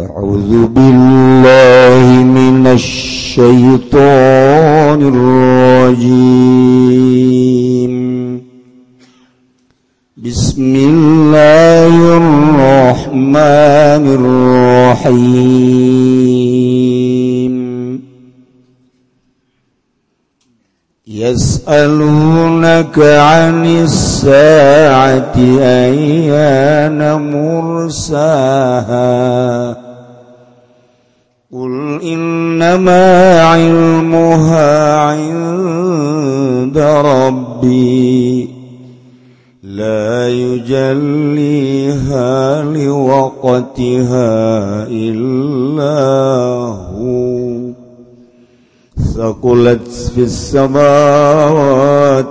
أعوذ بالله من الشيطان الرجيم. بسم الله الرحمن الرحيم. يسألونك عن الساعة أيان مرساها؟ إنما علمها عند ربي. لا يجليها لوقتها إلا هو. ثقلت في السماوات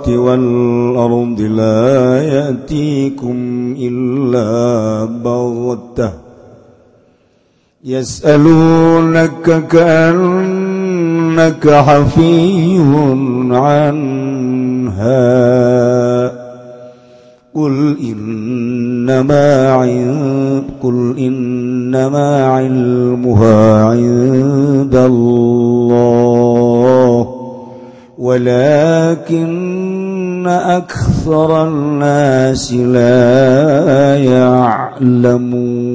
والأرض لا يأتيكم إلا بغتة. يسألونك كأنك حفي عنها. قل إنما قل إنما علمها عند الله. ولكن أكثر الناس لا يعلمون.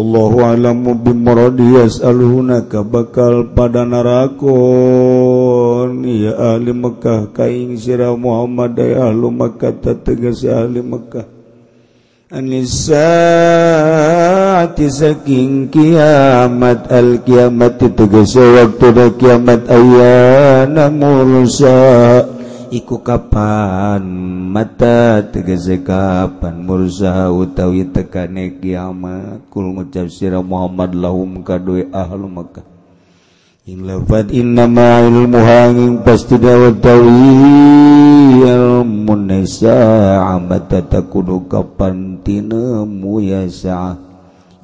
Allahu a'lamu bimaradi yas'alunaka bakal pada narakon ya ahli Mekah kaing sira Muhammad ay ahli Mekah tegas ahli Mekah. Anisati saking kiamat al kiamat tegas waktu da kiamat ayana mursa. Iku kapan mata tegese kapan mursa utawi tekane kiamat. Kul ngucap sira Muhammad lahum kadue ahlu Makkah. In lafad inna ma ilmuha ing pasti dawa tawi ilmu nesa mata takunu kapan tina muyasa'a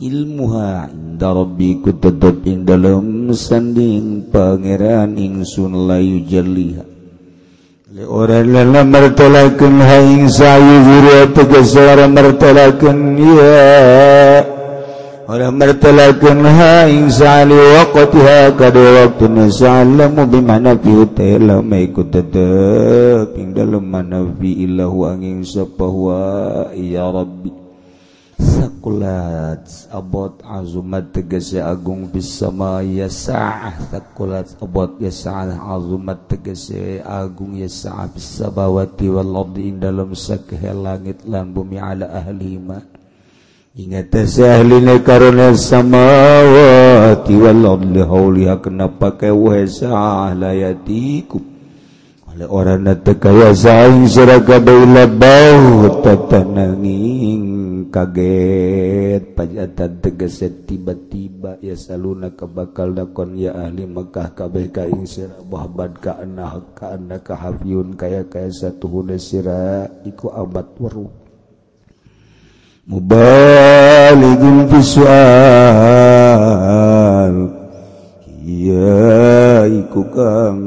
ilmuha inda rabbiku tetap ing dalam sanding pangeran ingsun layu jaliha. mertolakan haing sayu pegesuara mertolakan ya orang mertolakan haing sali waqtiha kada waktu nasalamu bimana fi tela maiku tetep ing dalam mana fi illahu angin sapahwa ya rabbi sakulat abot azumat tegese agung bisama yasa'ah. Sakulat abot yasa'ah azumat tegese agung yasa'ah bisabawati wal ing dalam sakhe langit lan bumi ala ahli ma. Ingat ahlina karena samawati wal ardi hauliha kenapa kewe sa'ah layatikum. Oleh orang nataka wasa'ah sirakabai bau tatananging kaget pajatan tegeset tiba-tiba ya saluna kabakal dakon ya ahli Mekkah kabeh ka ing sira bahbad ka anah ka anna ka hafiyun kaya kaya satu huna sira iku abad waru mubaligun fisual iya iku kang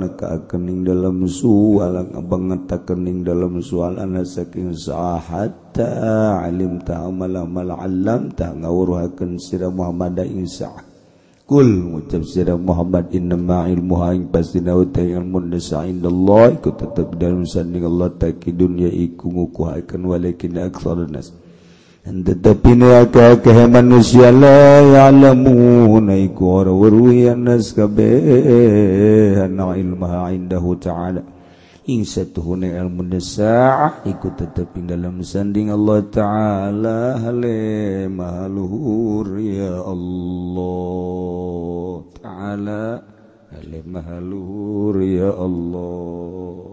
kening dalam sualang banget kening dalam soalan saking sahata alim ta malamala alam ta ngawuruhaken sira Muhammad Isa kul ngucap sira Muhammad innama ilmuha ing pasti nauta ilmu nasa indallah. Iku tetep dalam sanding Allah takidun ya iku ngukuhaken walakin aksar nas. tetapi neraka kehe manusia la ya'lamuna iku ora weruhi annas kabeh anna ilmaha indahu ta'ala ing satuhune ilmu sa'ah iku tetep ing dalam sanding Allah taala. Hale maluhur ya Allah taala. Hale maluhur ya Allah.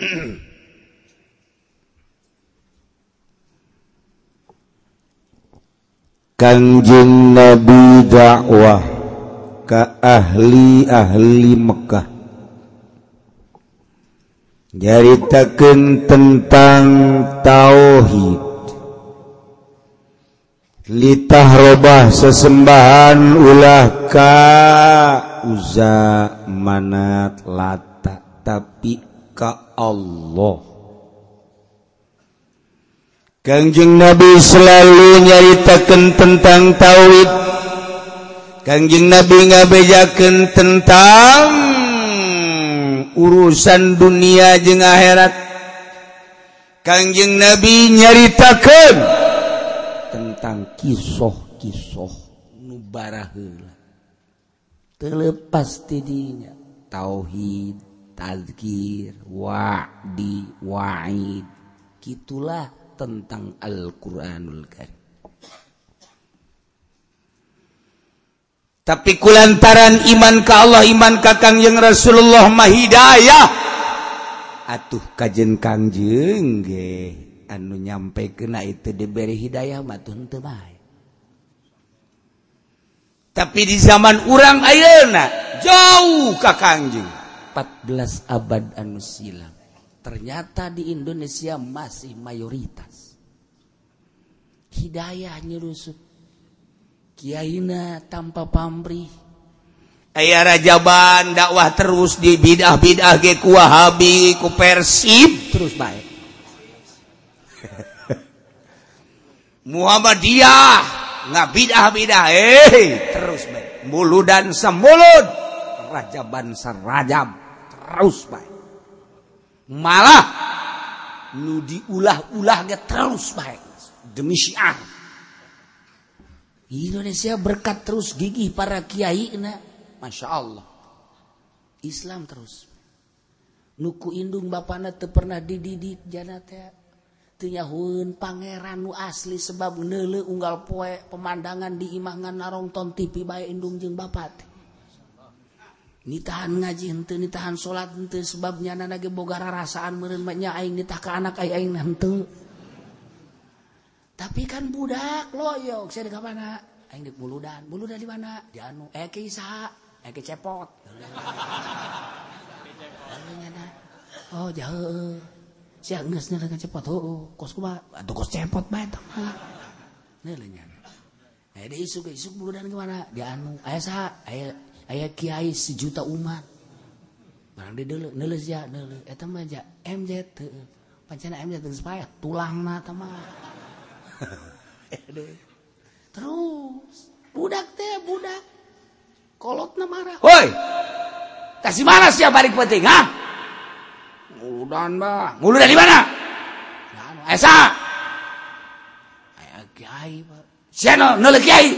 Kanjeng Nabi dakwah ke ahli-ahli Mekah. Jaritakan tentang tauhid. Litah robah sesembahan ulah ka uza manat lata tapi ka Allah. Kangjeng Nabi selalu nyaritakan tentang tauhid. Kangjeng Nabi ngabejakan tentang urusan dunia jeung akhirat. Kangjeng Nabi nyaritakan tentang kisah-kisah nu baraheula. Teu telepas tidinya tauhid. tazkir wadi waid. Gitulah tentang Al-Quranul Karim. Tapi kulantaran iman ke Allah iman ke Kangjeng Rasulullah mahidayah atuh kajen kangjeng ge anu nyampe kena itu diberi hidayah matuh teu tapi di zaman orang ayeuna jauh ka kangjeng 14 abad anu silam ternyata di Indonesia masih mayoritas. Hidayah nyerusut Kiaina tanpa pamrih. Ayah rajaban dakwah terus di bidah-bidah ge ku Wahabi ku Persib. Terus baik. Muhammadiyah nggak bidah-bidah eh. Terus baik. Mulut dan semulut rajaban serajam terus baik malah nu diulah-ulahnya terus baik demi syiar Indonesia berkat terus gigih para kiai na. Masya Allah. Islam terus. Nuku indung bapana teu pernah dididik jana teh. Teu pangeran nu asli sebab neuleuh unggal poe pemandangan di imah ngan narongton TV bae indung jeung bapak teh. nitahan ngaji henteu nitahan salat henteu sebab nyana nage boga rarasaan meureun mah nya aing nitah ka anak aya aing henteu. Tapi kan budak loyok saya di mana aing di buludan. Buludan di mana? Di anu eh ke saha eh ke cepot. Oh jauh sia geus nya ka cepot heuh kos kumaha atuh kos cepot bae tah mah. Neuleun nya. Eh di isuk isuk buludan ke mana? Di anu eh, aya saha eh, aya aya Kyai sejuta umat. Barang di dulu nulis ya nulis eta mah ja MZ pancen MZ terus payah tulangna teh mah. Terus budak teh budak. Kolotna marah. Woi kasih mana sih balik penting ha? Muludan bah mulu dari mana? Esa. Aya kiai pak siapa nulis kiai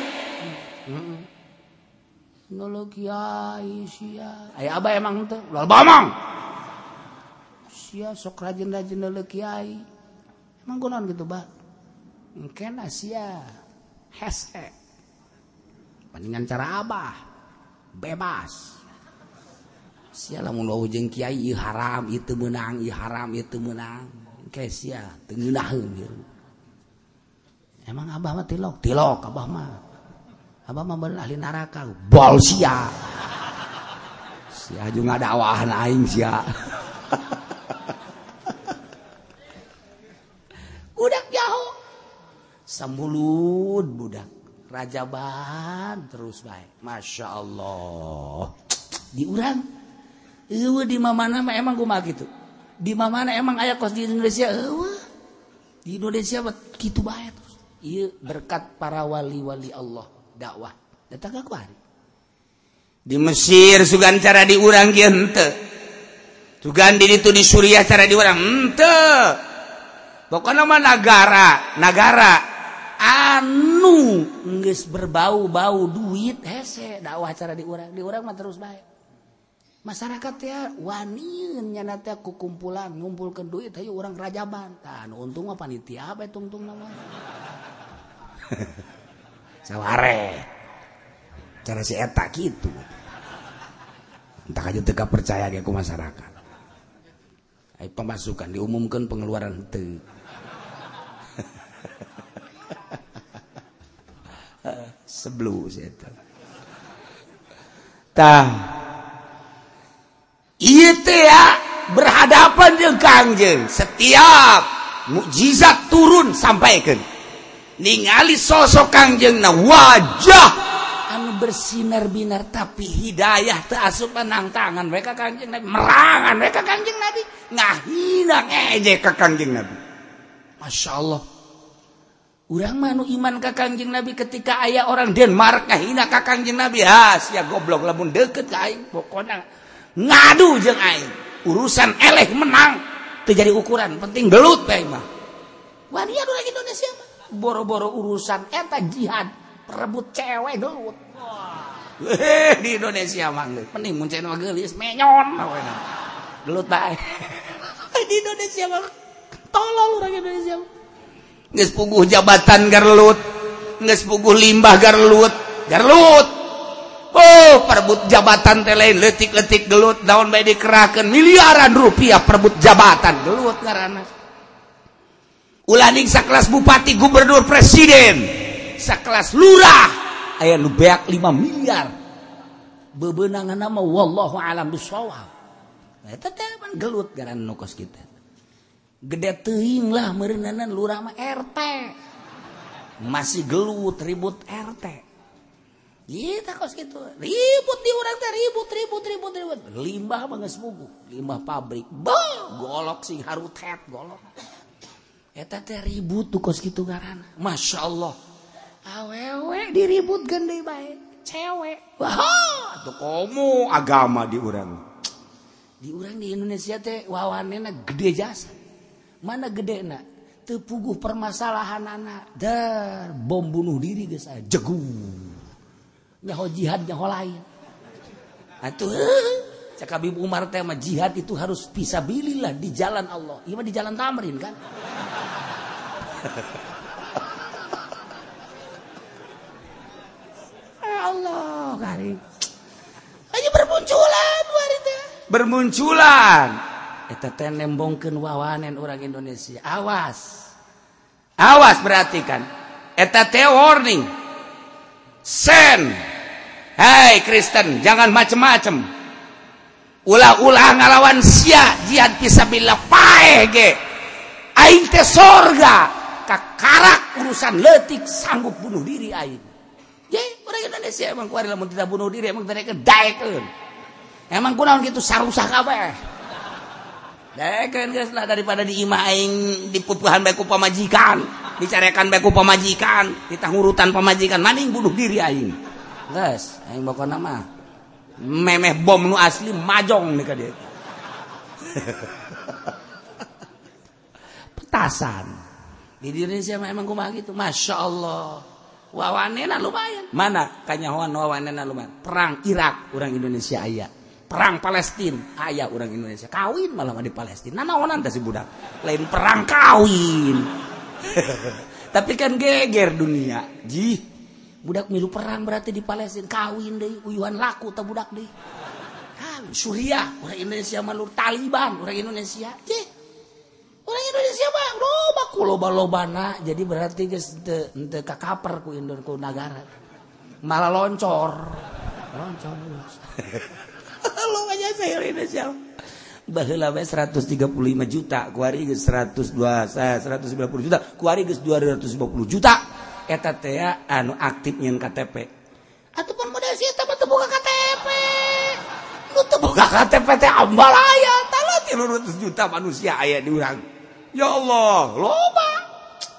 kiai sia. Aya abah emang teh ulah bamang. Sia sok rajin-rajin nulu kiai. Emang kunaon gitu ba? Mungkin sia. Hese mendingan cara abah. Bebas. Sia lamun wau jeung kiai ieu haram ieu teu meunang ieu haram ieu teu meunang. Engke sia teu ngeunaheun emang abah mah tilok? Tilok abah mah. Abah mah beun ahli neraka. Bol sia. Sia aju ngadawahan aing sia. budak jaho. Sambulud budak. Rajaban terus baik. Masya Allah. Diurang. Ewa di mana mah emang kumaha gitu. Di mana emang ayah kos di Indonesia. Ewa. Di Indonesia gitu baik terus. Iya berkat para wali-wali Allah. dakwah. Di Mesir sugan cara diurang gente Sugandi itu di Suriah cara diurang ente. Pokoknya nama negara negara. Anu nggak berbau-bau duit hese dakwah cara diurang. Diurang mah terus baik masyarakat ya wanin nyana teh kukumpulan ngumpulkan duit ayo orang rajaban. Tan untung apa panitia apa tungtung namanya saware. Cara si eta gitu. Entah aja tegak percaya ke masyarakat. Ay, pemasukan diumumkan pengeluaran itu sebelum si tah. Itu ya berhadapan dengan kangjeng setiap mukjizat turun sampaikan ningali sosok Kangjeng na wajah. Anu bersinar binar tapi hidayah teu asup menang tangan mereka Kangjeng Nabi. Merangan mereka Kangjeng Nabi. Ngahina ngejek ka Kangjeng Nabi. Masya Allah. Urang manu iman ka Kangjeng Nabi ketika ayah orang Denmark ngahina ka Kangjeng Nabi. Ha sia goblok lamun deket ka aing. Pokona ngadu jeung aing. Urusan eleh menang. Terjadi ukuran penting belut bae mah. Wanian orang Indonesia mah. Boro-boro urusan eta jihad. Rebut cewek gelut eh di Indonesia mah mending muncul mah gelis menyon gelut bae di Indonesia mah tolol orang Indonesia geus puguh jabatan garlut. Geus puguh limbah garlut. Garlut. Oh perebut jabatan teh lain letik-letik gelut. Daun bae dikerahkeun miliaran rupiah perebut jabatan. Gelut ngaranna ulaning sakelas bupati gubernur presiden. Sakelas lurah. Aya nu beak 5 miliar. Bebenangan nama wallahu alam bisawab eta teh gelut garan nu kos kita. Gede teuing lah meureunana lurah mah RT masih gelut ribut RT Iya kos gitu ribut di orang teh ribut ribut ribut ribut. Limbah mah geus limbah pabrik. Bah golok sing harutet golok. ribut tukos gitu karena Masya Allah. Awewe diribut gede baik cewek Wah tuh kamu agama di urang. Di urang di Indonesia teh wawanena gede jasa. Mana gede nak tepuguh permasalahan anak dar bom bunuh diri guys jegu. Nyaho jihad nyaho lain. Atuh cak ibu Umar teh mah jihad itu harus pisabilillah di jalan Allah. Iya di jalan Tamrin kan? Eh, Allah kali aja bermunculan warita bermunculan. Eta teh nembongkeun wawanen orang Indonesia. Awas. Awas perhatikan. Eta teh warning. Sen. Hai hey, Kristen jangan macem-macem. Ulah-ulah ngalawan sia jihad kisabilillah pae ge aing teh sorga. Kakarak urusan letik sanggup bunuh diri aing. orang Indonesia emang kuari lamun tidak bunuh diri emang mereka daekeun. Emang kunaon gitu sarusah kabeh daekeun geus lah daripada diimaing dipupuhan bae ku pamajikan dicarekan bae ku pamajikan ditangurutan pamajikan maning bunuh diri aing? Geus aing pokona mah memeh bom nu asli majong nih ka dia. Petasan di Indonesia emang kumaha gitu. Masya Allah. Wawanena lumayan. Mana? Kanyahoan wawanena lumayan. Perang Irak orang Indonesia ayah perang Palestina ayah orang Indonesia. Kawin malah di Palestina. Naonan si budak. Lain perang kawin. Tapi kan geger dunia. Ji budak milu perang berarti di Palestina. Kawin deh uyuhan laku tak budak deh. Suriah orang Indonesia malur Taliban orang Indonesia. Ji orang Indonesia mah ku loba-lobana jadi berarti geus teu teu kakaper ku indur ku nagara. Malah loncor. Loncor. Lo aja saya ini sial. Baheula we 135 juta, kuari geus 102 eh, 190 juta, kuari geus 250 juta. Eta teh eh, anu aktif nyen KTP. Ataupun modal sia teh teu boga KTP. Nu teu boga KTP teh ambalaya, tah 300 juta manusia aya di urang. ya Allah. Loba.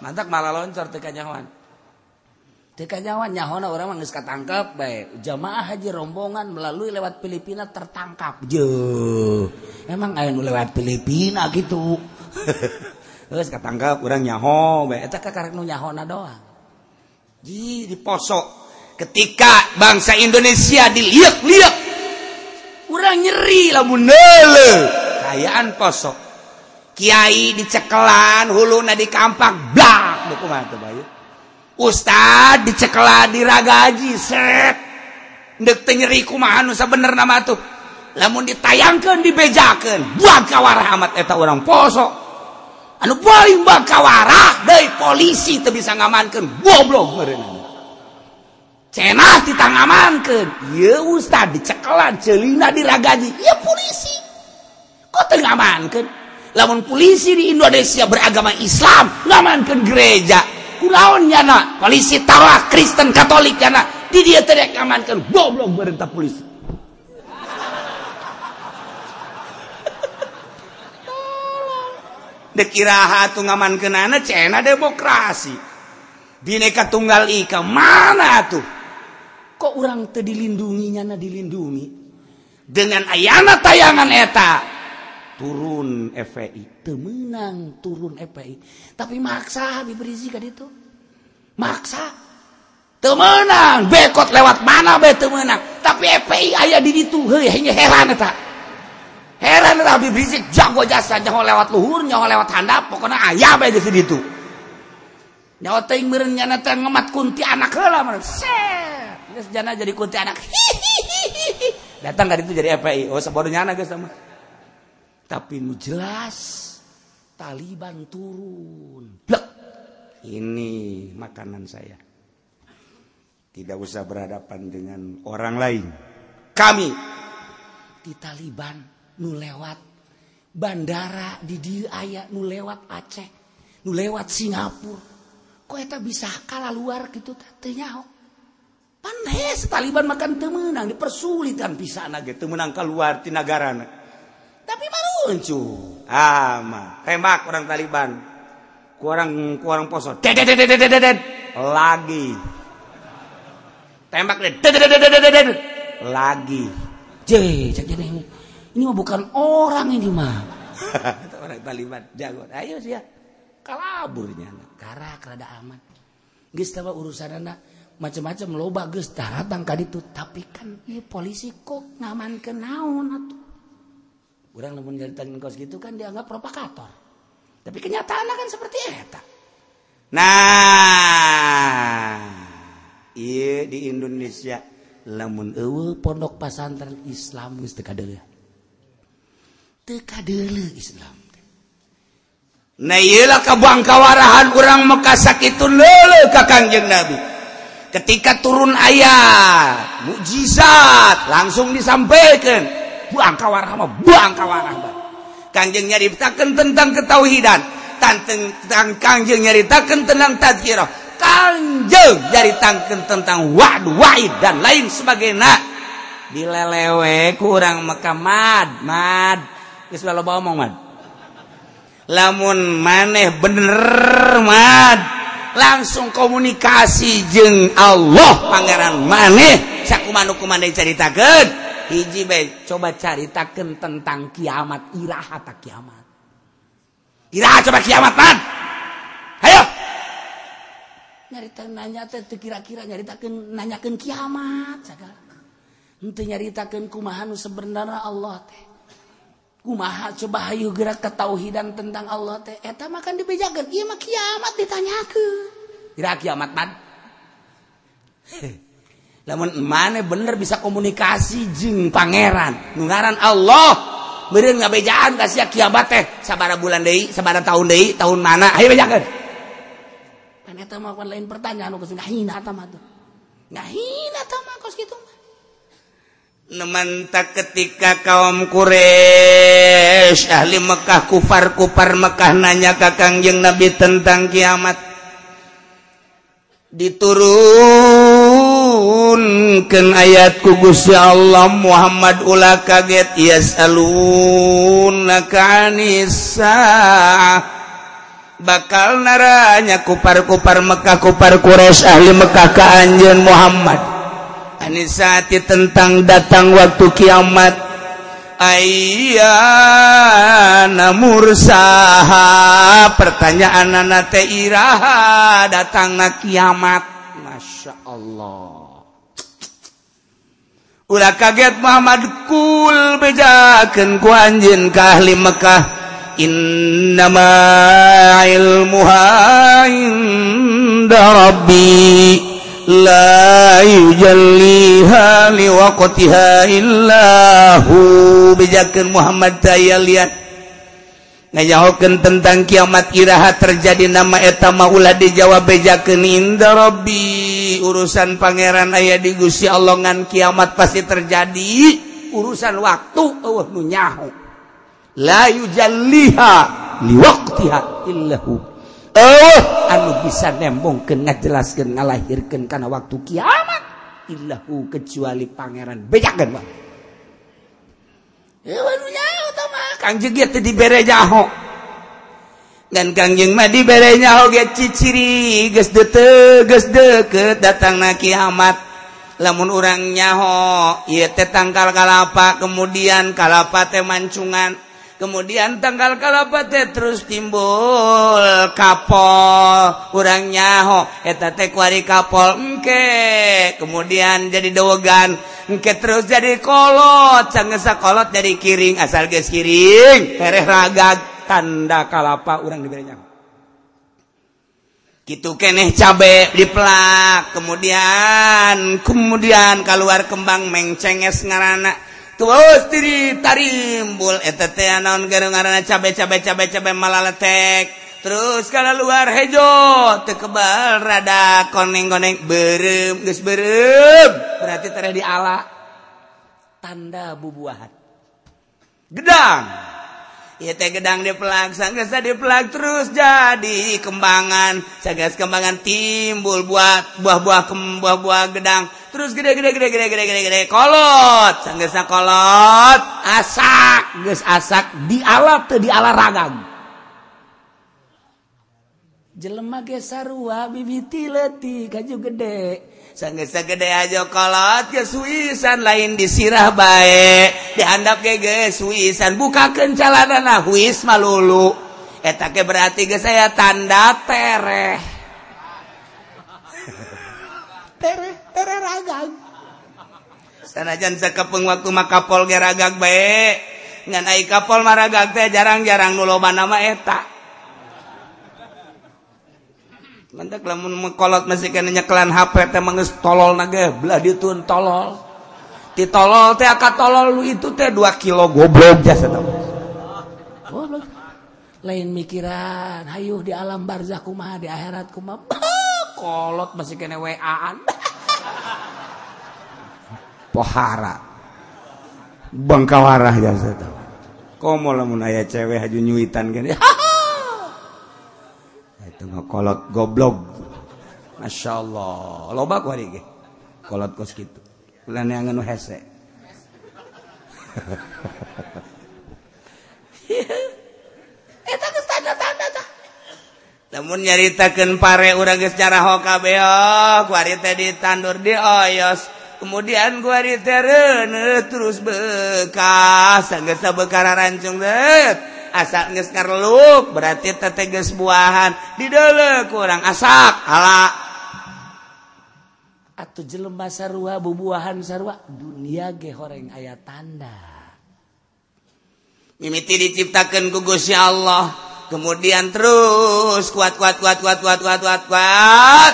Mantap malah loncor teka nyawan teka nyawan nyahona orang mah katangkap baik jamaah haji rombongan melalui lewat Filipina tertangkap. Je emang ayo lewat Filipina gitu terus katangkap orang nyaho baik eta kakarek nu nyahona doang. Di diposok ketika bangsa Indonesia diliak-liak orang nyeri lamun neule kayaan posok Kyai dicekelan hulu na di kampak blak. Ustad dicekelan diragaji set. dek tenyeri kumaha nu sabener nama tuh. Lamun ditayangkan dibejakan. Buat kawarah amat eta orang poso. Anu paling bakawarah dari polisi tuh bisa ngamankan. Goblok merenang. Cenah ditangamankan. Ya Ustad dicekelan celina diragaji. Ya polisi. Kok tengamankan? lamun polisi di Indonesia beragama Islam ngamankan gereja kulaon nyana polisi tawa Kristen Katolik nyana di dia teriak ngamankan goblok berita polisi. Dekiraha tuh ngaman kenana cena demokrasi. Bineka tunggal ika mana tuh kok orang terdilindunginya dilindungi? Dengan ayana tayangan eta turun FPI temenang turun FPI tapi maksa Habib Rizik itu. Maksa. Temenang bekot lewat mana be temenang tapi FPI ayah di itu hei hanya heran eta. Heran eta Habib Rizik jago jasa nyaho lewat luhur nyaho lewat handap. Pokoknya ayah be di situ. Nyaho teuing meureun nyana teh ngemat kunti anak heula meureun. Geus jana jadi kunti anak. Datang dari itu jadi FPI oh sabodoh nyana geus sama. Tapi nu jelas Taliban turun. Blek. ini makanan saya. Tidak usah berhadapan dengan orang lain. Kami di Taliban nu lewat bandara di dia ayah nu lewat Aceh nu lewat Singapura. Kok eta bisa kalah luar gitu tanya panes Taliban makan temenang dipersulit kan bisa nage temenang keluar di negara tapi maruncu ama tembak orang Taliban. Kurang kurang poso. Lagi. Tembak lagi. Je cek jadi ini ini mah bukan orang ini mah. Orang Taliban jago. Ayo sih ya kalaburnya karena kerada aman. Geus teh urusan anak macam-macam loba geus datang ka ditu. Tapi kan ieu polisi kok ngamankeun naon atuh orang namun nyeritain kos gitu kan dianggap provokator. Tapi kenyataan kan seperti eta. Nah iya di Indonesia. Lamun ewe pondok pesantren Islam wis teu kadeuleuh. Teu kadeuleuh Islam Nah iyalah kabangkawarahan orang Mekasak itu leuleuh ke kanjeng Nabi. Ketika turun ayat, mukjizat langsung disampaikan. buang kawarahma buang kawarahma kanjeng nyaritakan tentang ketauhidan. Tentang kanjeng nyaritakan tentang tadkirah kanjeng nyaritakan tentang wa'd wa'id dan lain sebagainya. Dilelewe kurang maka mad mad. Geus loba omong mad. Lamun maneh bener mad. Langsung komunikasi jeng Allah pangeran maneh. Sakumanuku maneh ceritakeun hiji baik coba caritakan tentang kiamat iraha tak kiamat. Iraha coba kiamat man! Ayo! Nyarita nanya teh kira-kira nyaritakan nanyakan kiamat segala itu nyaritakan kumaha nu sebenarnya Allah teh. Kumaha coba hayu gerak ketauhidan tentang Allah teh. Eh, Eta makan dibejakan iya mah kiamat ditanyakan iraha kiamat man! namun mana bener bisa komunikasi jeng pangeran. Nungaran Allah beren ngabejaan kasih kiamat teh sabara bulan dei sabara tahun dei tahun mana. Ayo bejakan kan eta mah lain pertanyaan nu geus ngahina eta mah tuh. Ngahina eta mah kos kitu mah. Nemanta ketika kaum Quraisy ahli Mekah kufar kufar Mekah nanya kakang Kangjeng Nabi tentang kiamat. Diturun ke ayatku Gusya Allah Muhammad Ula kaget Yes alun bakal naranya kupar-kupar Mekah kupar Quraisy ahli Mekah ke Anjen Muhammad. Anisati tentang datang waktu kiamat. Ayana mursaha pertanyaan anak teh iraha datang na kiamat. Masya Allah. Ulah kaget Muhammad kul bejakeun ku anjin ka ahli Mekah. Innama ilmuha inda rabbi. La yujalliha liwaqtiha illahu bejakeun Muhammad liat. nyahoken tentang kiamat Iha terjadi nama eta maula dijawa beja kenindarobi urusan Pangeran ayah digusi Allahngan kiamat pasti terjadi. Urusan waktu Allah nunyahu layu jaliha liwaktiha illahu. Allah anu bisa nembong kena jelaskan ngalahirkan karena waktu kiamat illahu kecuali pangeran bejakan bang Ewa nunyahu Kangjeng ge teh dibere nyaho. Ngan Kangjeng mah dibere nyaho ge ciciri geus ciri geus deukeut datangna kiamat lamun urang nyaho ieu teh tangkal kalapa kemudian kalapa teh mancungan kemudian tanggal kalapate terus timbul. Kapol kurang nyaho. Eta teh kuari kapol engke. Kemudian jadi dogan engke terus jadi kolot. Sanggeus kolot jadi kiring asal geus kiring. Hereh ragag tanda kalapa urang diberi nyaho. Gitu keneh cabe diplak. Kemudian kemudian keluar kembang mengcenges ngarana tarimbul naon cabe-cabe cabe-cabe malaletek terus kalau luar hejo tekebal rada koneng-koneng berem geus berem. Berarti tadi di ala tanda bubuahan. Gedang! gedang di pelak sanggasa di pelak terus jadi kembangan. Sagas kembangan timbul buat buah-buah kem buah-buah gedang. Terus gede-gede gede-gede gede-gede gede kolot! Sanggasa kolot asak. Gus asak di alat tuh di ala ragang. jelema ge sarua bibiti leutik kaju gede. Sanggesa gede aja kolot ge suisan lain disirah bae. Dihandap ge ge suisan bukakeun calanana huis malulu eta ge berarti ge saya tanda tereh. Tereh tereh ragang. Sanajan sakepeng waktu makapol ge ragag bae. Ngan ai kapol maragag teh jarang-jarang nuloba nama eta. Mantak lamun mengkolot masih kena nyekelan HP teh mangeus tolol nage belah ditun tolol. Ti tolol teh aka tolol lu itu teh 2 kilo goblok jasa tau. Goblok. Lain mikiran, hayuh di alam barzah kumaha di akhirat kumaha. Kolot masih kena WA-an. Pohara. Bangkawarah jasa tau. Komo lamun aya cewek haju nyuitan gini. kolot goblog Masya Allah lobak kolot kos gitu yang hese. Namun nyaritakan pare urang secara hokabeok warita di tandur di oyos. Kemudian gua diterene terus bekas sanggesa bekara rancung deh. asal ngeskarluk berarti teteges buahan. Didele kurang asak hala. Atau jelema sarua bubuahan sarua dunia ge horeng ayat tanda. Mimiti diciptakan ku Gusti Allah. Kemudian terus kuat kuat kuat kuat kuat kuat kuat kuat.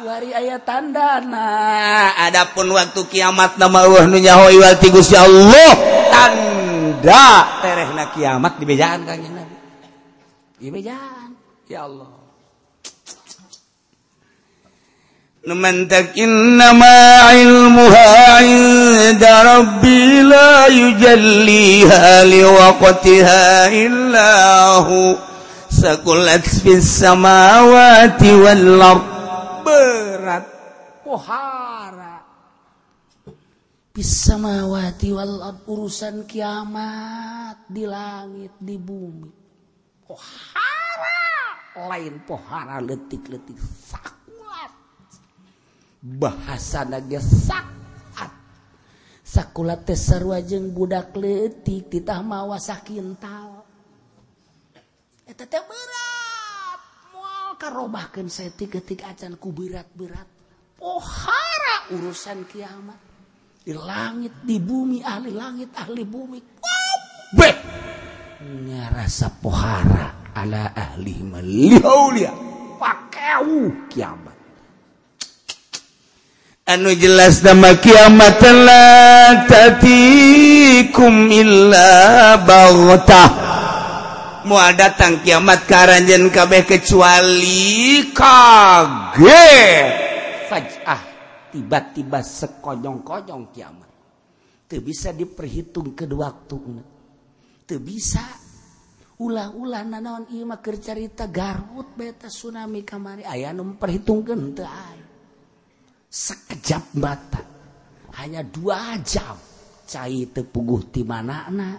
Wari ayat tanda nah adapun waktu kiamat nama Allah nunyaho iwal ti Gusti Allah. Tanda. da terehna kiamat dibejaan kanjeng Nabi. Dibejaan. Ya Allah. Numantak innama ilmuha inda rabbi la yujalliha liwaqtiha illa hu sakulat fis samawati wal ard berat pohara pisamawati wal urusan kiamat di langit di bumi. Pohara lain pohara letik-letik sakulat. Bahasa naga sakat sakulat teh sarua jeung budak letik titah mawa sakintal eta teh berat. Moal karobahkeun setik ketik acan ku berat-berat. Pohara urusan kiamat. Di langit di bumi ahli langit ahli bumi. Be ngerasa pohara ala ahli malihaulia pakau kiamat. Anu jelas nama kiamat la tatikum illa baghtah. Mau datang kiamat karanjen kabeh kecuali kaget. Fajah tiba-tiba sekonyong-konyong kiamat. Tuh bisa diperhitung kedua waktu tuh bisa. Ulah-ulah nanaon ieu mah keur carita Garut beta tsunami kamari. Aya nu memperhitungkeun teu aya sekejap mata. Hanya dua jam. Cai teu puguh ti manana.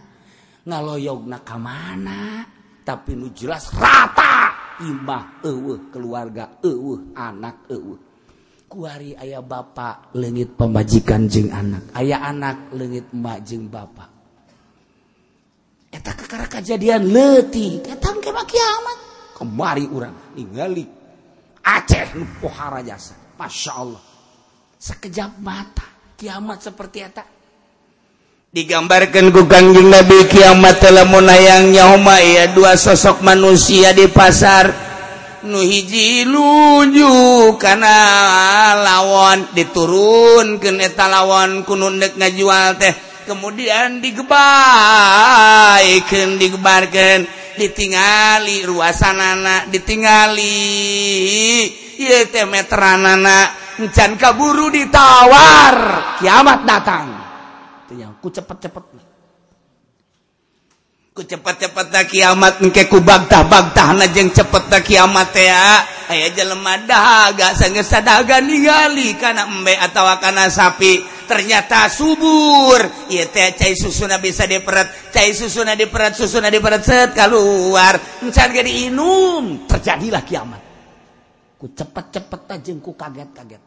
Ngaloyogna ka mana. Tapi nu jelas rata. Imah eueuh keluarga eueuh anak eueuh. Kuari ayah bapak lengit pemajikan jeng anak. Ayah anak lengit emak jeng bapak eta kekara kejadian leti eta kema kiamat. Kemari urang ningali Aceh pohara jasa. Masya Allah. Sekejap mata kiamat seperti eta. Digambarkan ku kangjeng Nabi kiamat telah munayangnya homa ya dua sosok manusia di pasar nuhiji luju karena lawan diturun keeta lawan kunundek ngajual teh. Kemudian digebaiken digebarkan ditingali ruasanana ditingali. Meteran meteranana encan kaburu ditawar. Kiamat datang. Itu yang ku cepet-cepet. ku cepet-cepetnya kiamat engkeku bagtah bagtah najeng cepetnya kiamat ya. Aya jelema dahaga sanggeus sadaga ningali kana embe atawa kana sapi. Ternyata subur. Ieu teh cai susuna bisa diperet cai susuna diperet susuna diperet set keluar encan ge diinum terjadilah kiamat. Ku cepet-cepetna jeung ku kaget-kaget.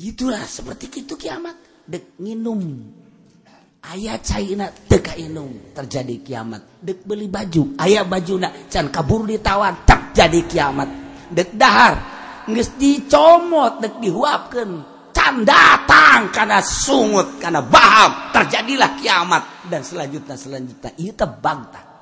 Gitulah seperti itu kiamat. Dek nginum. ayat caina teka inum terjadi kiamat. Dek beli baju ayah baju nak can kabur ditawan tak jadi kiamat. Dek dahar nges dicomot dek dihuapkan can datang karena sungut karena baham terjadilah kiamat. Dan selanjutnya selanjutnya itu tebangtah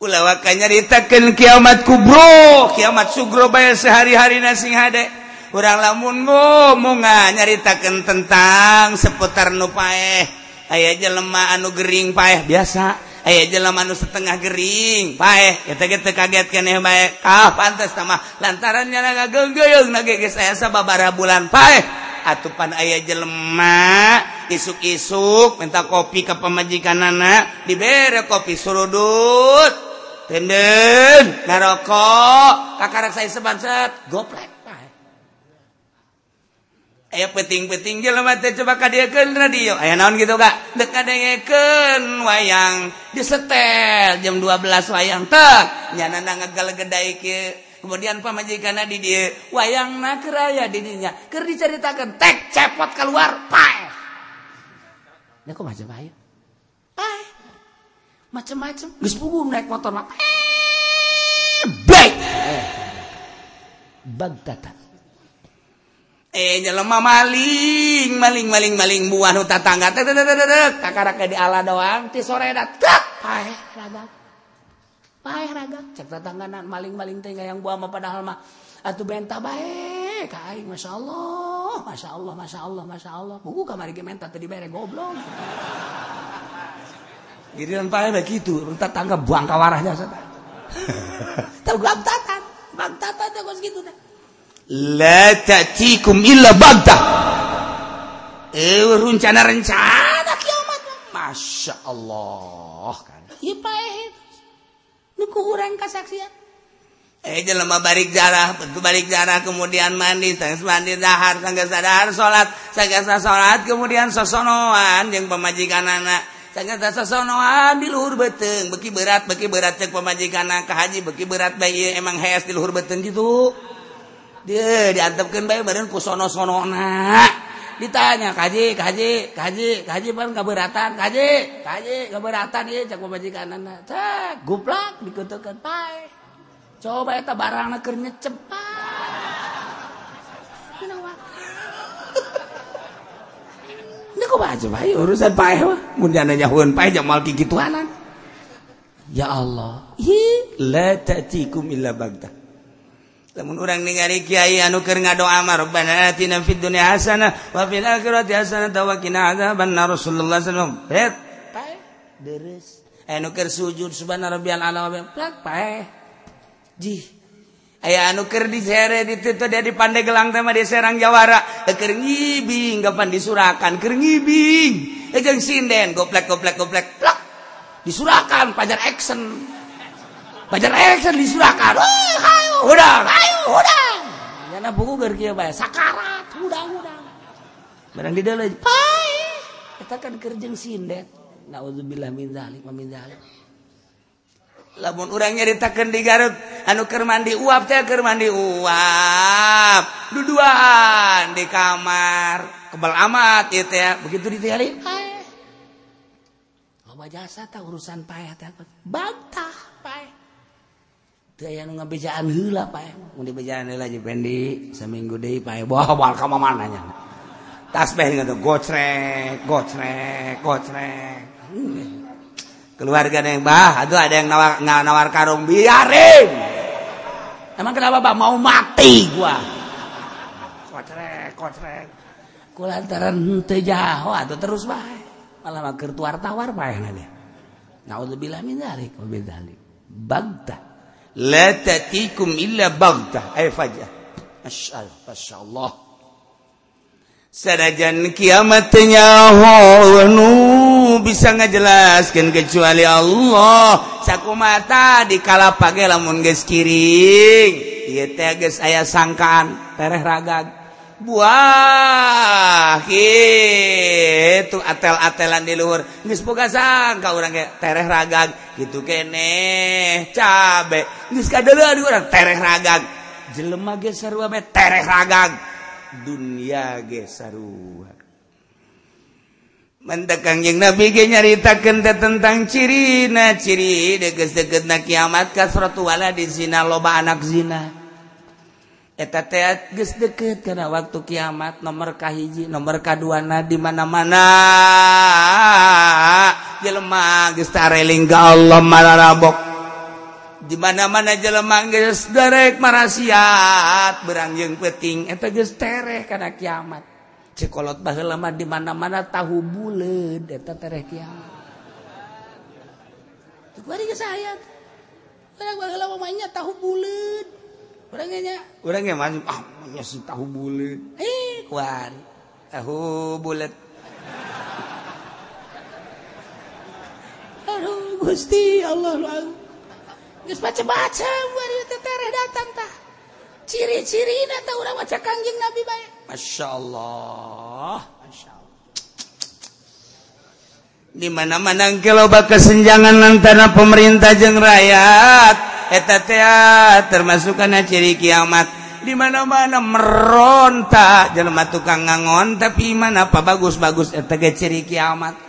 ulawakanya nyaritakan kiamat kubro kiamat sugro bayar sehari-hari nasing hadek kurang lamun ngomong nyaritakan tentang seputar nu paeh. Aya jelema anu Gering paeh biasa. Aya jelema anu setengah Gering paeh. Kita kaget ah pantas sama lantarannya naga gegeyung nage saya sababara bulan paeh. Atupan ayah jelema isuk-isuk minta kopi ke pemajikan anak diberre kopi surudut. Tenden ngarokok. Kakak saya sebanset goplek Ayo peting-peting jelema teh coba kadiekeun radio. Aya naon gitu kak? Dek ngadengekeun wayang disetel jam 12 wayang teh. Nyanana ngagalegeday ke kemudian pamajikanna di dieu wayangna keur aya di dinya. Tek cepot keluar pae. Nya kok macam aya? Pae macam-macam geus puguh naik motor mah baik bagtata eh jelema maling maling maling maling buah nu tatangga teh kakaraka di ala doang ti sore dat paeh raga. Paeh raga. Cek tatangganan maling maling teh yang buah mah padahal mah atuh bentah bae. Ka aing masyaallah masyaallah masyaallah masyaallah buku kamari ge menta teh dibere goblok. Giliran paeh begitu tatangga buang kawarahnya teh. Teu tatan bang tatan teh geus kitu teh. la ta'tikum illa bagta eh rencana-rencana kiamat. Masya Allah kan? Ieu paeh eh. nu ku urang kasaksian. Eh jelema balik jarah bentu balik jarah kemudian mandi sanggeus mandi dahar sanggeus dahar salat sanggeus salat kemudian sosonoan jeung pemajikan anak. Sosonoan sonoan di luhur beteng. Beki berat beki berat cek pemajikan ke haji. Beki berat bayi emang hes di luhur beteng gitu. dia diantepkan bayi badan kusono sonona ditanya kaji kaji kaji kaji pan beratan kaji kaji keberatan ya cak pemajikan anak cak guplak dikutukan pai coba itu barang nakernya cepat ini kok baca bayi urusan pai mah. Punya nanya hujan pai jamal kiki tuanan ya Allah. Hi la ta'tikum illa bagdah namun orang ningali Kyai anuker ngado amar Rabbana atina fid dunya hasanah wa fil akhirati hasanah wa qina adzaban Rasulullah sallallahu alaihi wasallam. Pae. Deres. Anuker sujud subhana rabbiyal ala wa plak pae. Ji. Aya anuker disere di teu dia di Pandeglang teh mah di Serang Jawara. Keur ngibing kapan disurakan keur ngibing. Jeung sinden goplek goplek goplek plak. Disurakan pajar action. Banjar Erikson disurahkan. Wih, hayu, udang, hayu, udang. Karena buku ger kieu bae sakarat udang udang. Barang di dalam, pai. Eta kan kerjeng sindet. Nauzubillah min zalik wa min zalik. Lamun urang nyaritakeun di Garut anu keur mandi uap teh keur mandi uap. Duduan di kamar. Kebal amat ieu teh. Begitu ditinggalin. Hai. Loba jasa tah urusan payah teh. Bantah. bejaan hula Pak eh. bejaan hula jependi seminggu deh Pak eh. bawa bawa kamu mana nya. Tas pengen gitu gocrek gocrek gocrek. Keluarga yang bah aduh ada yang nawar nawar karung biarin emang kenapa Pak? Mau mati gua. Gocrek gocrek. Kulantaran teu jaho atuh terus bae eh. malah mah keur tuar tawar paeh na dia naudzubillah min dzalik wa bidzalik bagdah la tatikum illa baghtah ay fajah masyaallah masyaallah sanajan kiamat nyaho nu bisa ngajelaskeun kecuali Allah sakumata di kala page lamun geus kiring ieu teh geus aya sangkaan tereh ragag buah itu atel-atelan di luhur. Geus boga ka urang ge tereh ragag kitu keneh cabe. Geus kadeuleuh di urang tereh ragag. Jelema ge sarua bae tereh ragag. Dunia ge sarua. Mentek kangjeng Nabi ge nyaritakeun tentang ciri na ciri deket-deket na kiamat kasratu wala di zina loba anak zina. eta geus deket karena waktu kiamat nomor kahiji nomor kaduana di mana-mana. Jelema geus tareling ka Allah mararabok. Di mana-mana jelema geus darek marasiat berang peting peuting. Eta geus tereh kana kiamat. Cekolot baheula mah di mana-mana tahu buleud eta tereh kiamat. Saya. Orang baheula mah tahu buleud. Orangnya orangnya masuk ah si tahu bulat eh kuan tahu bulat aduh gusti Allah lu Geus baca-baca bari tetereh datang tah. Ciri-cirina tah urang maca Kangjeng Nabi bae. Masya Allah. Masya Allah. Di mana-mana loba kesenjangan antara pemerintah jeung rakyat etatea ah, termasukkan ciri kiamat. Dimana-mana merontak jelma tukang ngangon tapi mana apa bagus-bagus etega ciri kiamat.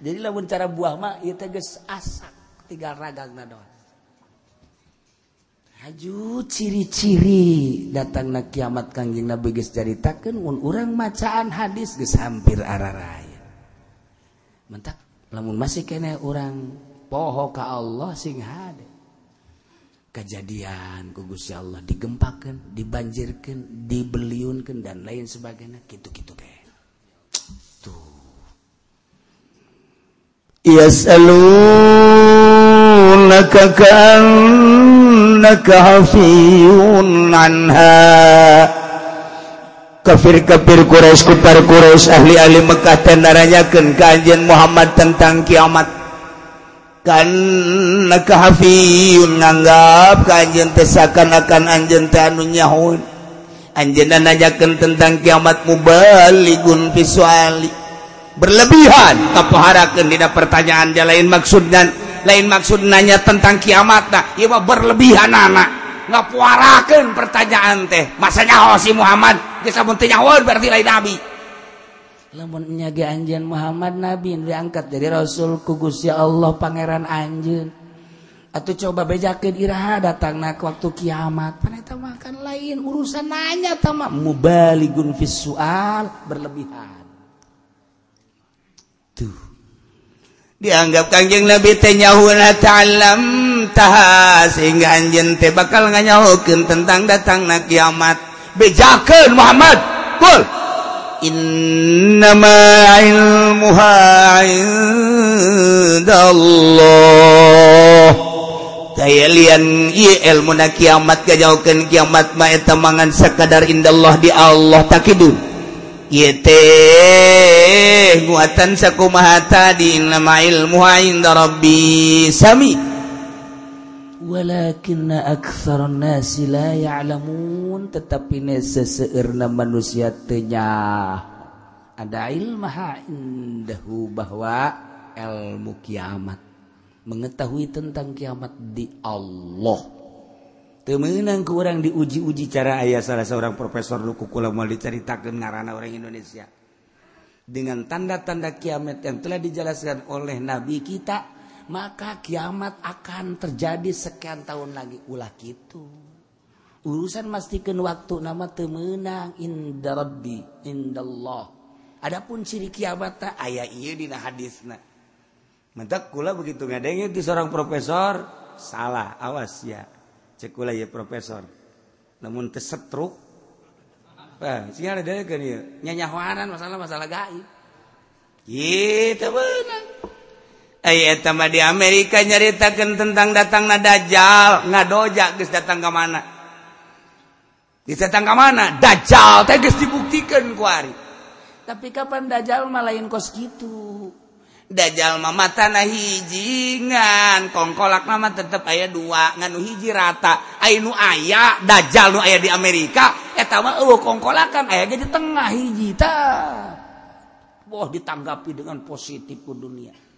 Jadi lamun cara buah mah ieu teh geus asak tinggal ragangna doang. Haju ciri-ciri datangna kiamat Kanjeng Nabi geus caritakeun mun urang macaan hadis geus hampir araraya. Mentak lamun masih kene urang poho ka Allah sing hade kejadian kugus Allah digempakan dibanjirkan dibeliunkan dan lain sebagainya. Gitu-gitu deh tuh. Yas'alunaka hafiyun anha. Kafir-kafir Quraisy kufar Quraisy ahli-ahli Mekah dan naranyakeun kajian Muhammad tentang kiamat Kankahafiun nganggap keanjentesaakan akan anjentanu nyahun. Anjena najakan tentang kiamat mubaligun visuali berlebihan kepaharakan tidak pertanyaan dia lain maksud dan lain maksud nanya tentang kiamat nah iya berlebihan anak ngapuarakan pertanyaan teh. Masanya oh si Muhammad? Bisa muntinya berarti lain nabi. lamun nyaga anjeun Muhammad nabi diangkat jadi rasul ku Gusti Allah pangeran anjeun. Atuh coba bejakeun iraha datangna ke waktu kiamat. Paneta makan lain urusan nanya tamak mubaligun visual berlebihan. Tuh. Dianggap kanjeng nabi teh ta'alam ta'lam taha sehingga anjeun teh bakal nganyahokeun tentang datangna kiamat. Bejakeun Muhammad kul إنما علمها عند الله lian ilmu na kiamat kajauhkeun kiamat maeta mangan sakadar indallah di Allah takidu. Ieu teh muatan sakumaha tadi nama ilmu inda rabbi sami walakin akmun tetapi seseerna manusia tenya ada ilmaha indahu bahwa ilmu kiamat. Mengetahui tentang kiamat di Allah. Temenang ke orang diuji-uji cara ayah salah seorang profesor luku kula mau diceritakan ngarana orang Indonesia. Dengan tanda-tanda kiamat yang telah dijelaskan oleh Nabi kita maka kiamat akan terjadi sekian tahun lagi. Ulah gitu. Urusan mastikan waktu nama temenang. Inda rabbi indallah adapun ciri kiamat tak ayah iya dina hadis mentak kula begitu ngadengnya di seorang profesor. Salah awas ya. Cek kula ya profesor. Namun tesetruk eh, sinyal ada kan ya. Nyanyahwanan masalah masalah gaib. Gitu benar pertama di Amerika nyaritakan tentang datang nadajal ngadoja guys datang ke mana? Datang ke mana? Dajal teh dibuktikan kuari tapi kapan dajal malain kos gitu dajal mama tanah hijingan kongkolak mama tetap ayah dua. Nganu hiji rata. Ainu ayah dajal nu ayah di Amerika. Etama eueuh kongkolakan. Ayah di tengah hiji ta Wah ditanggapi dengan positif ku dunia.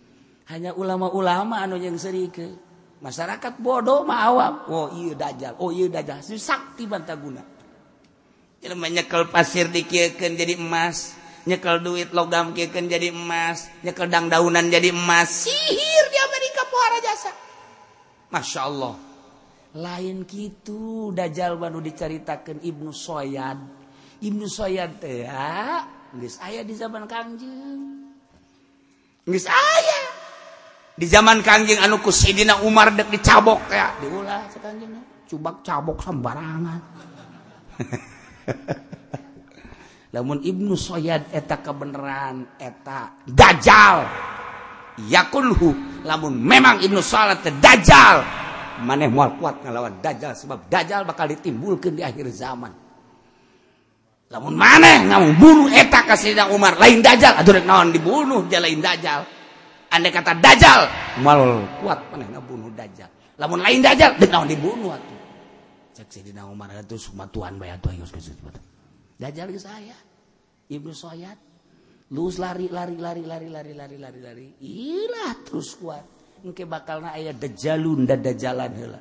hanya ulama-ulama anu yang seri ke masyarakat bodoh ma awam. Oh iya dajal oh iya dajal si sakti bantaguna. Jelema nyekel pasir dikieukeun jadi emas nyekel duit logam kieukeun jadi emas nyekel dangdaunan jadi emas. Sihir di Amerika pohara jasa. Masya Allah. Lain gitu dajal banu diceritakan Ibnu Soyad. Ibnu Soyad teh ah, geus aya di zaman Kangjeng. Geus aya. di zaman Kanjeng anu ku Sayyidina Umar dek dicabok ya. Diulah Kanjeng cubak cabok sembarangan. Lamun Ibnu Soyad eta kebenaran eta dajjal. Yakulhu lamun memang Ibnu Salat dajjal. Maneh moal kuat ngelawan dajjal sebab dajjal bakal ditimbulkan di akhir zaman. Lamun maneh ngamun bunuh eta ka Sidina Umar lain dajjal. Aduh naon dibunuh dia lain dajjal. andai kata dajjal. Mal kuat manehna bunuh dajjal. Lamun lain dajjal deuk naon dibunuh atuh. Cek Sayyidina Umar atuh sumatuan bae atuh geus geus dajjal geus aya. Ibnu Soyad lus lari lari lari lari lari lari lari lari. Ilah terus kuat. Engke bakalna aya dajalun da dajalan heula.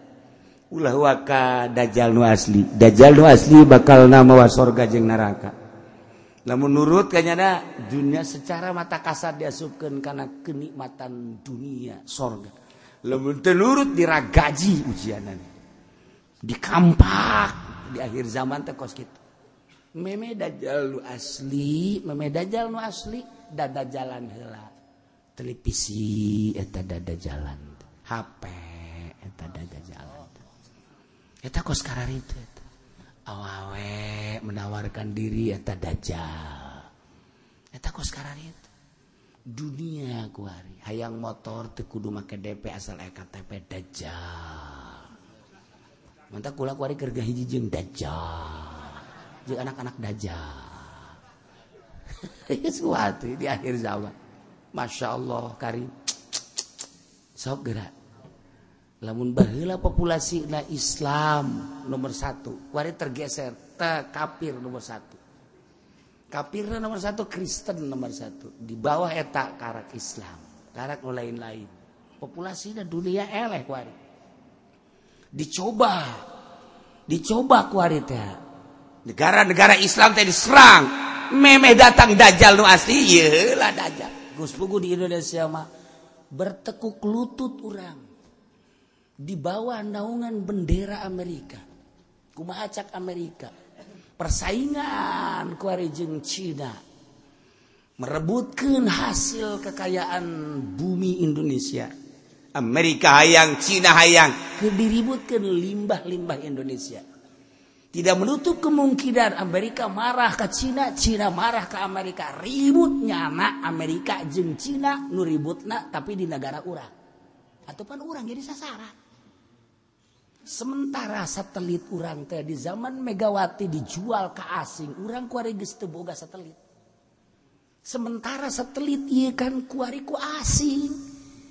Ulah waka dajjal nu asli. Dajjal nu asli bakal nama wa sorga jeung neraka. namun nurut kayaknya dunia secara mata kasar diasupkan karena kenikmatan dunia sorga. Lamun tenurut diragaji ujianan dikampak di akhir zaman tekos gitu meme dajjal lu asli meme dajjal nu asli dada jalan hela televisi eta dada jalan. HP eta dada jalan. Eta kos karar itu awawe menawarkan diri eta dajjal. Eta kos itu? Dunia kuari hayang motor tekudu make DP asal KTP dajjal. Mantap kula kuari kerja hiji jeung dajjal. Jeung anak-anak dajjal. Suatu di akhir zaman. Masya Allah karim. Sok gerak. Lamun bahila populasi na Islam nomor satu. Wari tergeser ta kafir nomor satu. Kafir nomor satu Kristen nomor satu. Di bawah eta karak Islam karak lain-lain. Populasi dan dunia eleh kuari dicoba dicoba kuari teh. Negara-negara Islam teh diserang. Memeh datang dajjal nu asli lah dajjal. Gus Pugu di Indonesia mah bertekuk lutut orang di bawah naungan bendera Amerika. Kumacak Amerika. Persaingan kuarijeng Cina. Merebutkan hasil kekayaan bumi Indonesia. Amerika hayang Cina hayang. Kediributkan limbah-limbah Indonesia. Tidak menutup kemungkinan Amerika marah ke Cina Cina marah ke Amerika. Ributnya anak Amerika jeng Cina nuributna tapi di negara orang ataupun orang jadi sasaran sementara satelit urang teh di zaman Megawati dijual ke asing urang kuari geus boga satelit. Sementara satelit ieu kan kuari ku asing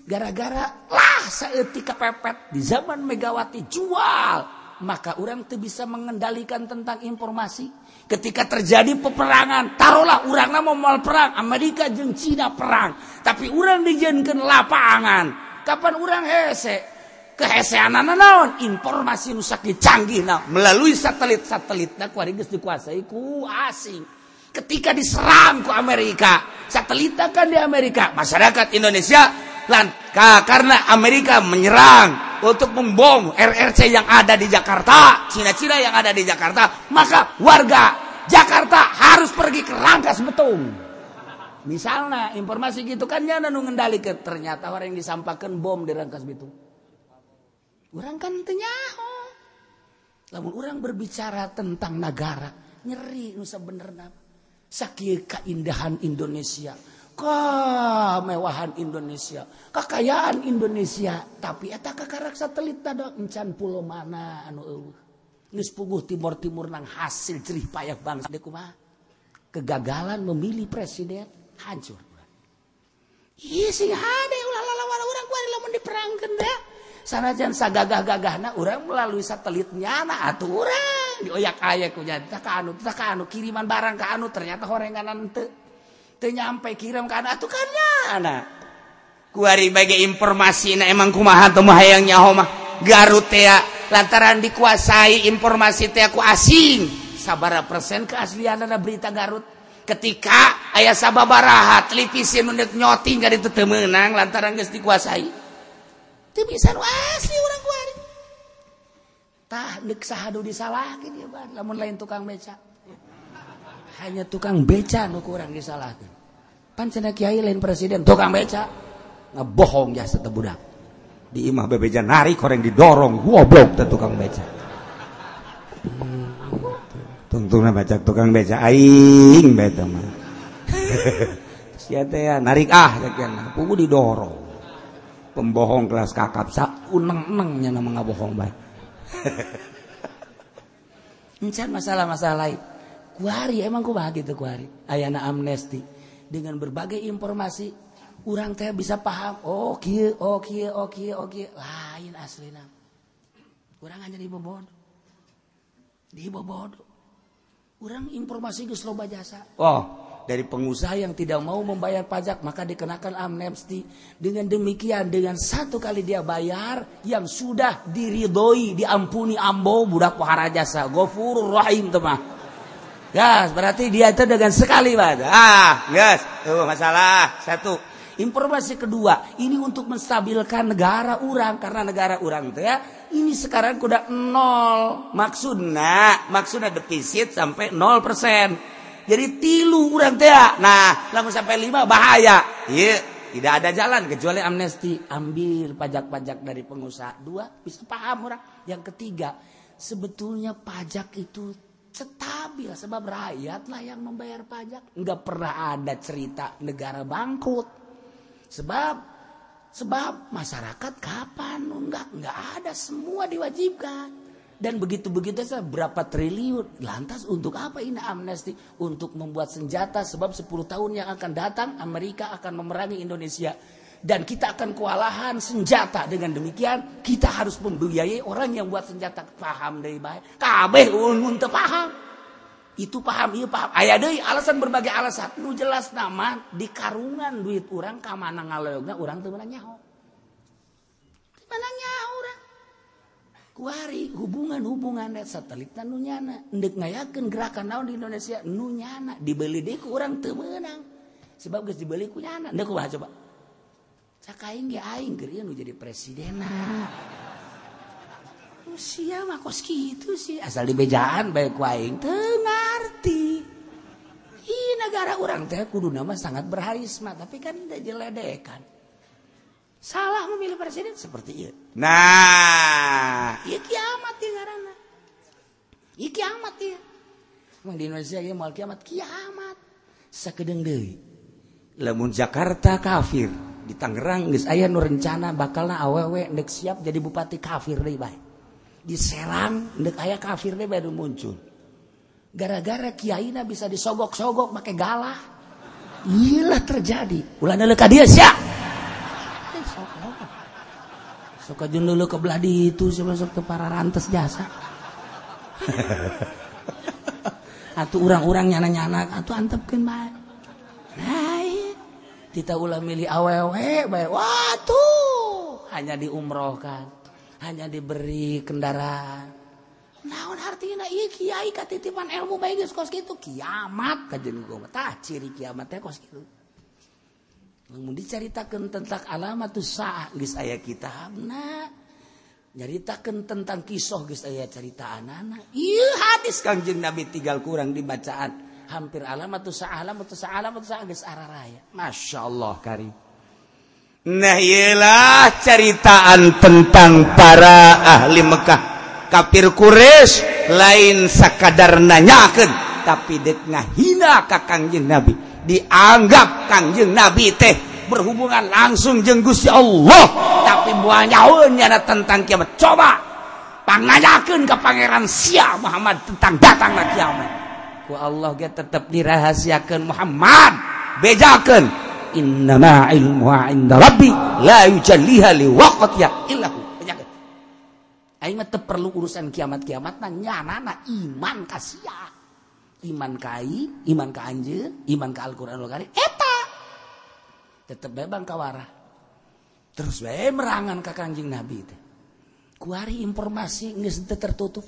gara-gara lah seetika pepet di zaman Megawati jual maka orang tuh bisa mengendalikan tentang informasi. Ketika terjadi peperangan taruhlah orang mau mal perang. Amerika jeng Cina perang tapi orang dijanjikan lapangan. Kapan orang hese kehesean naon? Informasi nusak dicanggih nah melalui satelit satelit nah kuarigus dikuasai ku asing. Ketika diserang ke Amerika satelit kan di Amerika. Masyarakat Indonesia karena Amerika menyerang untuk membom RRC yang ada di Jakarta, Cina-Cina yang ada di Jakarta, maka warga Jakarta harus pergi ke Rangkas Betung. Misalnya informasi gitu kan ya nanu ngendali ke ternyata orang yang disampaikan bom di Rangkas Betung. orang kan tenyaho namun orang berbicara tentang negara nyeri nusa bener sakit keindahan Indonesia kemewahan Indonesia kekayaan Indonesia. Tapi eta kakarak satelit tadi encan pulau mana anu eueuh. Geus puguh timur timur nang hasil cerih payah bangsa. Kumaha? Kegagalan memilih presiden hancur. Iya sing hade ulah lawan orang kuari lamun diperangkeun da sanajan sagagah-gagahna urang melalui satelitnya na atuh urang. Dioyak aya ku nyata ka anu ta ka anu kiriman barang ka anu ternyata horenganan teu teu nyampe kirim ka anu atuh ku kuari bagi informasi na emang kumaha teu mah hayang nyaho mah. Garut teh lantaran dikuasai informasi teh ku asing. Sabara persen keaslianana berita Garut. Ketika ayah sababaraha televisi nu nyoting gak itu temenang lantaran geus dikuasai. Bisa asli orang kuari tah dek sahadu disalahin ya ban lamun lain tukang beca. Hanya tukang beca nu kurang disalahkan. Pancena kiai lain presiden tukang beca. Ngebohong ya satu budak. Di imah bebeja nari koreng didorong goblok teh tukang beca. Tungtungna baca tukang beca aing beta mah. Ya narik ah sakeun pugu didorong pembohong kelas kakap sa uneng-enengnya nama ngabohong bae Encan masalah-masalah lain. Kuari emang ku gitu kuari. Ayana amnesti. Dengan berbagai informasi orang teh bisa paham oh kieu oh kieu oh oh kieu. Lain aslina kurang hanya di bobodo di bobodo orang informasi geus loba jasa. Oh dari pengusaha yang tidak mau membayar pajak maka dikenakan amnesti dengan demikian dengan satu kali dia bayar yang sudah diridoi diampuni ambo budak pahara jasa gofurur rahim teman Gas, berarti dia itu dengan sekali, Pak. Ah, gas. Tuh, masalah. Satu. Informasi kedua, ini untuk menstabilkan negara orang karena negara orang itu ya ini sekarang kuda nol maksudnya maksudnya defisit sampai nol persen jadi tilu orang teh ya. nah langsung sampai lima bahaya. Iya tidak ada jalan kecuali amnesti. Ambil pajak-pajak dari pengusaha. Dua bisa paham orang yang ketiga sebetulnya pajak itu stabil sebab rakyatlah yang membayar pajak. Nggak pernah ada cerita negara bangkrut. Sebab sebab masyarakat kapan? Nggak nggak ada. Semua diwajibkan dan begitu begitu saja berapa triliun? Lantas untuk apa ini amnesti? Untuk membuat senjata sebab 10 tahun yang akan datang Amerika akan memerangi Indonesia. Dan kita akan kewalahan senjata. Dengan demikian kita harus membiayai orang yang buat senjata. Paham dari baik. Kabeh untuk paham. Itu paham iya paham. Ayah deh alasan berbagai alasan. Nu jelas nama di karungan duit orang kamana ngaloyogna orang mana nyaho. Mana nyaho kuari hubungan-hubungan satelit nunyana ndek ngayakeun gerakan naon di Indonesia? Nunyana dibeli deh ku orang teu meunang. Sebab geus dibeli ku nyana. Ndek coba. Cakaing ge aing keur nu jadi presiden. Oh, Usia mah kos kitu sih. Asal dibejaan bae ku aing teu ngarti. Ih negara urang teh kudu nama sangat berharisma tapi kan tidak jeledekan. Salah memilih presiden seperti itu nah iya kiamat ya karena iya kiamat ya Emang di Indonesia ya mau kiamat kiamat sakedeng deui lamun Jakarta kafir di Tangerang geus aya nu rencana bakalna awewe ndek siap jadi bupati kafir deui bae. Di Serang ndek aya kafir deui baru muncul. Gara-gara kiaina bisa disogok-sogok make galah. Iyalah terjadi. Ulah neuleuh ka dieu sia. suka jun dulu ke belah di itu sebesok ke para rantes jasa. Atau orang-orang nyana-nyana atau antepkan baik nah kita ulah milih awewe baik watuh hanya diumrohkan hanya diberi kendaraan. Naon artinya? Iya kiai katitipan ilmu baik kos gitu kiamat kajen gue tah ciri kiamatnya kos gitu namun diceritakan tentang alamat sah guys ayah kita nah nyaritakan tentang kisah geus ayah cerita anak-anak iya hadis kangjeng nabi tinggal kurang dibacaan. Hampir alamat sah alamat sah alamat sah guys arah raya. Masya Allah kari nah iyalah ceritaan tentang para ahli Mekah. Kafir Quraisy lain sakadar nanyakan tapi dek ngahina ka kangjeng nabi. dianggap Kangjeng Nabi teh berhubungan langsung jeung Gusti Allah. Tapi buahnya nyaun nyana tentang kiamat. Coba pangajakeun ke Pangeran Sia Muhammad tentang datangna kiamat. Ku Allah ge tetep dirahasiakeun Muhammad. Bejakeun innama ilmu inda rabbi la yujalliha liwaqtiha illa hu. Aing mah perlu urusan kiamat-kiamat nya nana iman kasih iman kai iman ke Anj iman ke Alquran tetap bebang kawarah. Terus merangan Ka Kanjing nabi kuari informasi tertutup.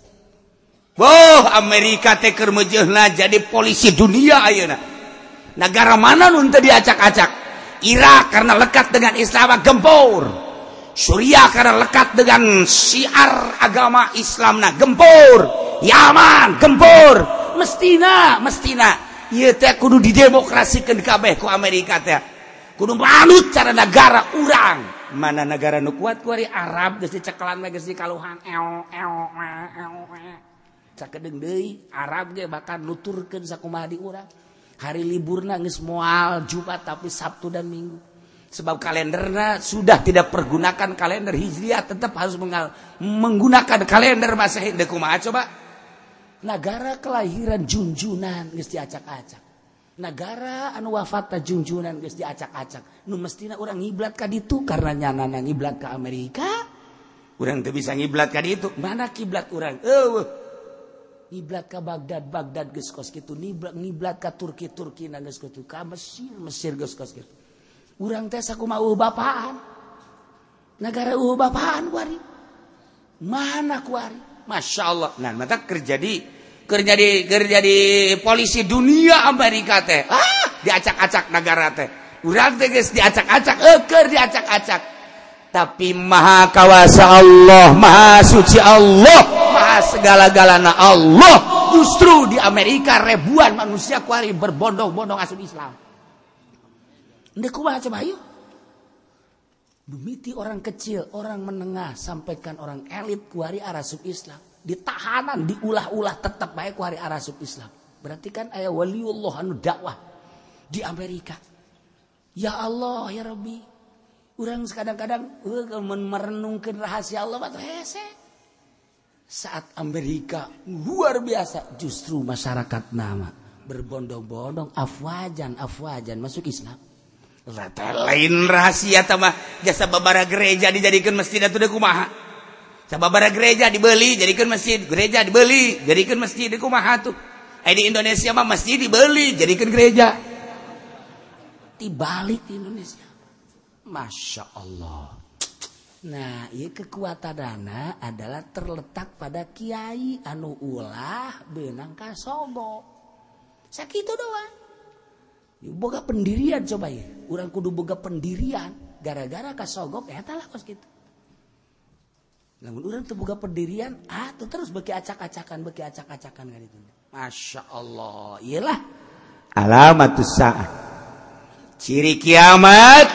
Wow Amerika teker mejehna jadi polisi dunia Auna negara mana untuk diacak-acak? Irak karena lekat dengan Islam gempur Surya karena lekat dengan syiar agama Islam nah gempur Yaman gempur mestina mestina. Mestina kudu didemokrasikan kabeh ku Amerika teh. Kudu manut cara negara urang. Mana negara nu kuat ku ari Arab geus dicekelan mah geus dikaluhan eo eo cakedeung deui Arab ge bakal nuturkeun sakumaha di urang. Hari liburna geus moal Jumat tapi Sabtu dan Minggu. Sebab kalendernya sudah tidak pergunakan kalender Hijriah tetap harus menggunakan kalender Masehi deuk kumaha coba? negara kelahiran junjunan geus diacak-acak. Negara anu wafata junjunan geus diacak-acak. Nu mestina orang ngiblat ka ditu karena nyanana ngiblat ke Amerika. Orang teu bisa ngiblat ka ditu. Mana kiblat orang eueuh. Ngiblat ka Baghdad Baghdad geus kos kitu. Ngiblat, ka Turki Turki na geus kitu. Ka Mesir Mesir geus kos kitu. Urang teh sakumaha bapaan. Negara uh bapaan kuari? Mana kuari? Masya Allah nah mata kerja di kerja di kerja di polisi dunia Amerika teh. Ah diacak-acak negara teh. Urang teh geus diacak-acak eukeur diacak-acak. Tapi maha kawasa Allah maha suci Allah maha segala-galana Allah. Justru di Amerika ribuan manusia kuari berbondong-bondong asup Islam. Ndek kumaha coba yuk Dumiti orang kecil, orang menengah, sampaikan orang elit kuari arasub Islam. Ditahanan, diulah-ulah tetap baik kuari arasub Islam. Berarti kan ayah waliullah anu dakwah di Amerika. Ya Allah, ya Rabbi. Orang kadang-kadang merenungkan rahasia Allah batu hese. Saat Amerika luar biasa justru masyarakat nama berbondong-bondong afwajan afwajan masuk Islam lain rahasia tamah jasa babara gereja dijadikan masjid atau kumaha? Sababara gereja dibeli jadikan masjid. Gereja dibeli jadikan masjid di kumaha tuh eh, di Indonesia mah masjid dibeli jadikan gereja. Dibalik di Indonesia. Masya Allah. Nah ya kekuatan dana adalah terletak pada kiai anu ulah benang kasogo sakit doang. Boga pendirian coba ya. Orang kudu boga pendirian. Gara-gara kasogok ya lah kos gitu namun orang tuh boga pendirian ah tuh terus bagi acak-acakan bagi acak-acakan kan itu masya Allah. Iyalah alamat saat ciri kiamat.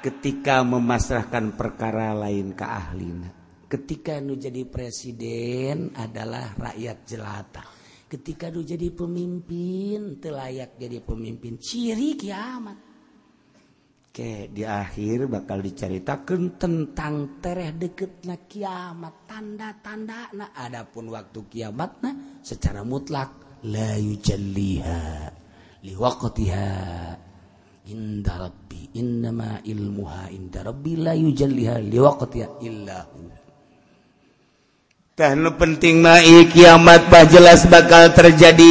Ketika memasrahkan perkara lain ke ahlina. Ketika nu jadi presiden adalah rakyat jelata ketika Du jadi pemimpin telayak jadi pemimpin. Ciri kiamat. Oke, di akhir bakal diceritakan tentang tereh deket na kiamat. Tanda-tanda nah adapun waktu kiamat nah secara mutlak la yujalliha liwaqtiha inda rabbi. Innama ilmuha inda rabbi la yujalliha liwaqtiha illahu Tahnu penting mai kiamat bah jelas bakal terjadi.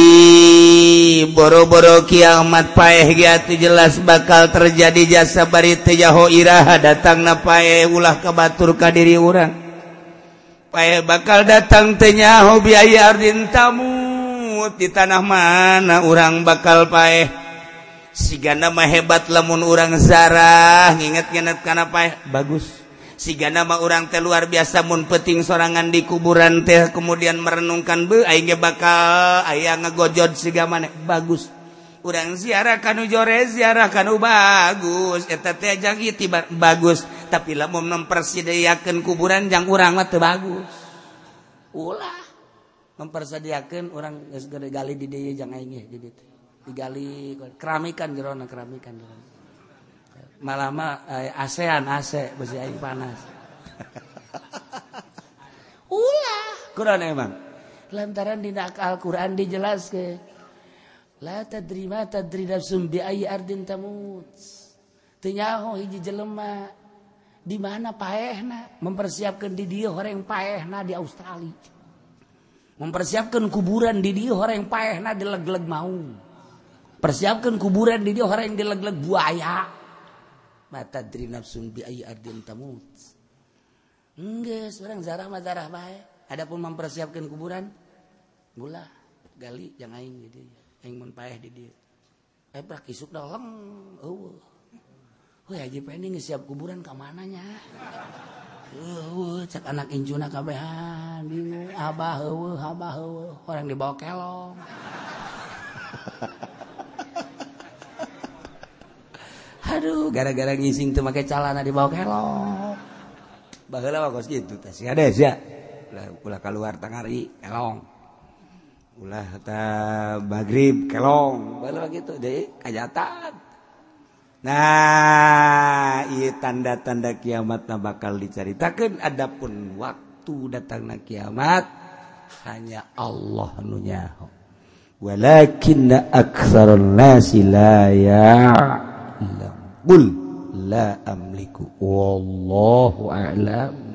Boro-boro kiamat paeh giati jelas bakal terjadi jasa bari teu iraha datang na paeh ulah kabatur ka diri urang. Paeh bakal datang teu nyaho biaya ardin tamu di tanah mana urang bakal paeh. Sigana mah hebat lamun urang zarah nginget-nginget kana paeh bagus. siga nama orang teh luar biasa mun peting sorangan di kuburan teh kemudian merenungkan be aing bakal aya ngegojod siga maneh. Bagus. Urang ziarah kanu jore ziarah kanu bagus. Eta teh jang tiba bagus. Tapi lamun mempersediakeun kuburan jang urang mah teu bagus. Ulah. Mempersediakeun urang geus gali di dieu jang aing di ditu digali keramikan jerona keramikan jerona. malama eh, ASEAN AC besi aing panas. Ulah, Quran emang. Lantaran di Al-Quran dijelas ke. La tadri ma tadri nafsum bi ayi ardin tamut. Tenyaho hiji jelema di mana paehna mempersiapkan di dia orang paehna di Australia. Mempersiapkan kuburan di dia orang paehna di leg-leg mau. Persiapkan kuburan di dia orang yang di leg-leg buaya. Mata nafsun bi ardin tamut. Enggak seorang zarah mah zarah baik adapun mempersiapkan kuburan gula gali jangan aing gitu aing mun paeh di dieu eh prak isuk dah leng. Eueuh. Wah, Haji Pendi ngesiap kuburan ke mananya? Eueuh, cek anak injuna kabehan, bingung. Abah eueuh, abah eueuh, orang dibawa kelong. Aduh, gara-gara ngising tuh pakai celana di bawah kelong. Baheula mah gitu teh. Ada ya. Ulah ulah keluar tangari kelong. Ulah ta maghrib kelong. Baheula gitu deh kajatan. Nah, iya tanda-tanda kiamat nah bakal diceritakan. Adapun waktu datangnya kiamat hanya Allah nu nyaho. Walakinna aktsarun nasi la ya'lam. قل لا أملك. والله أعلم.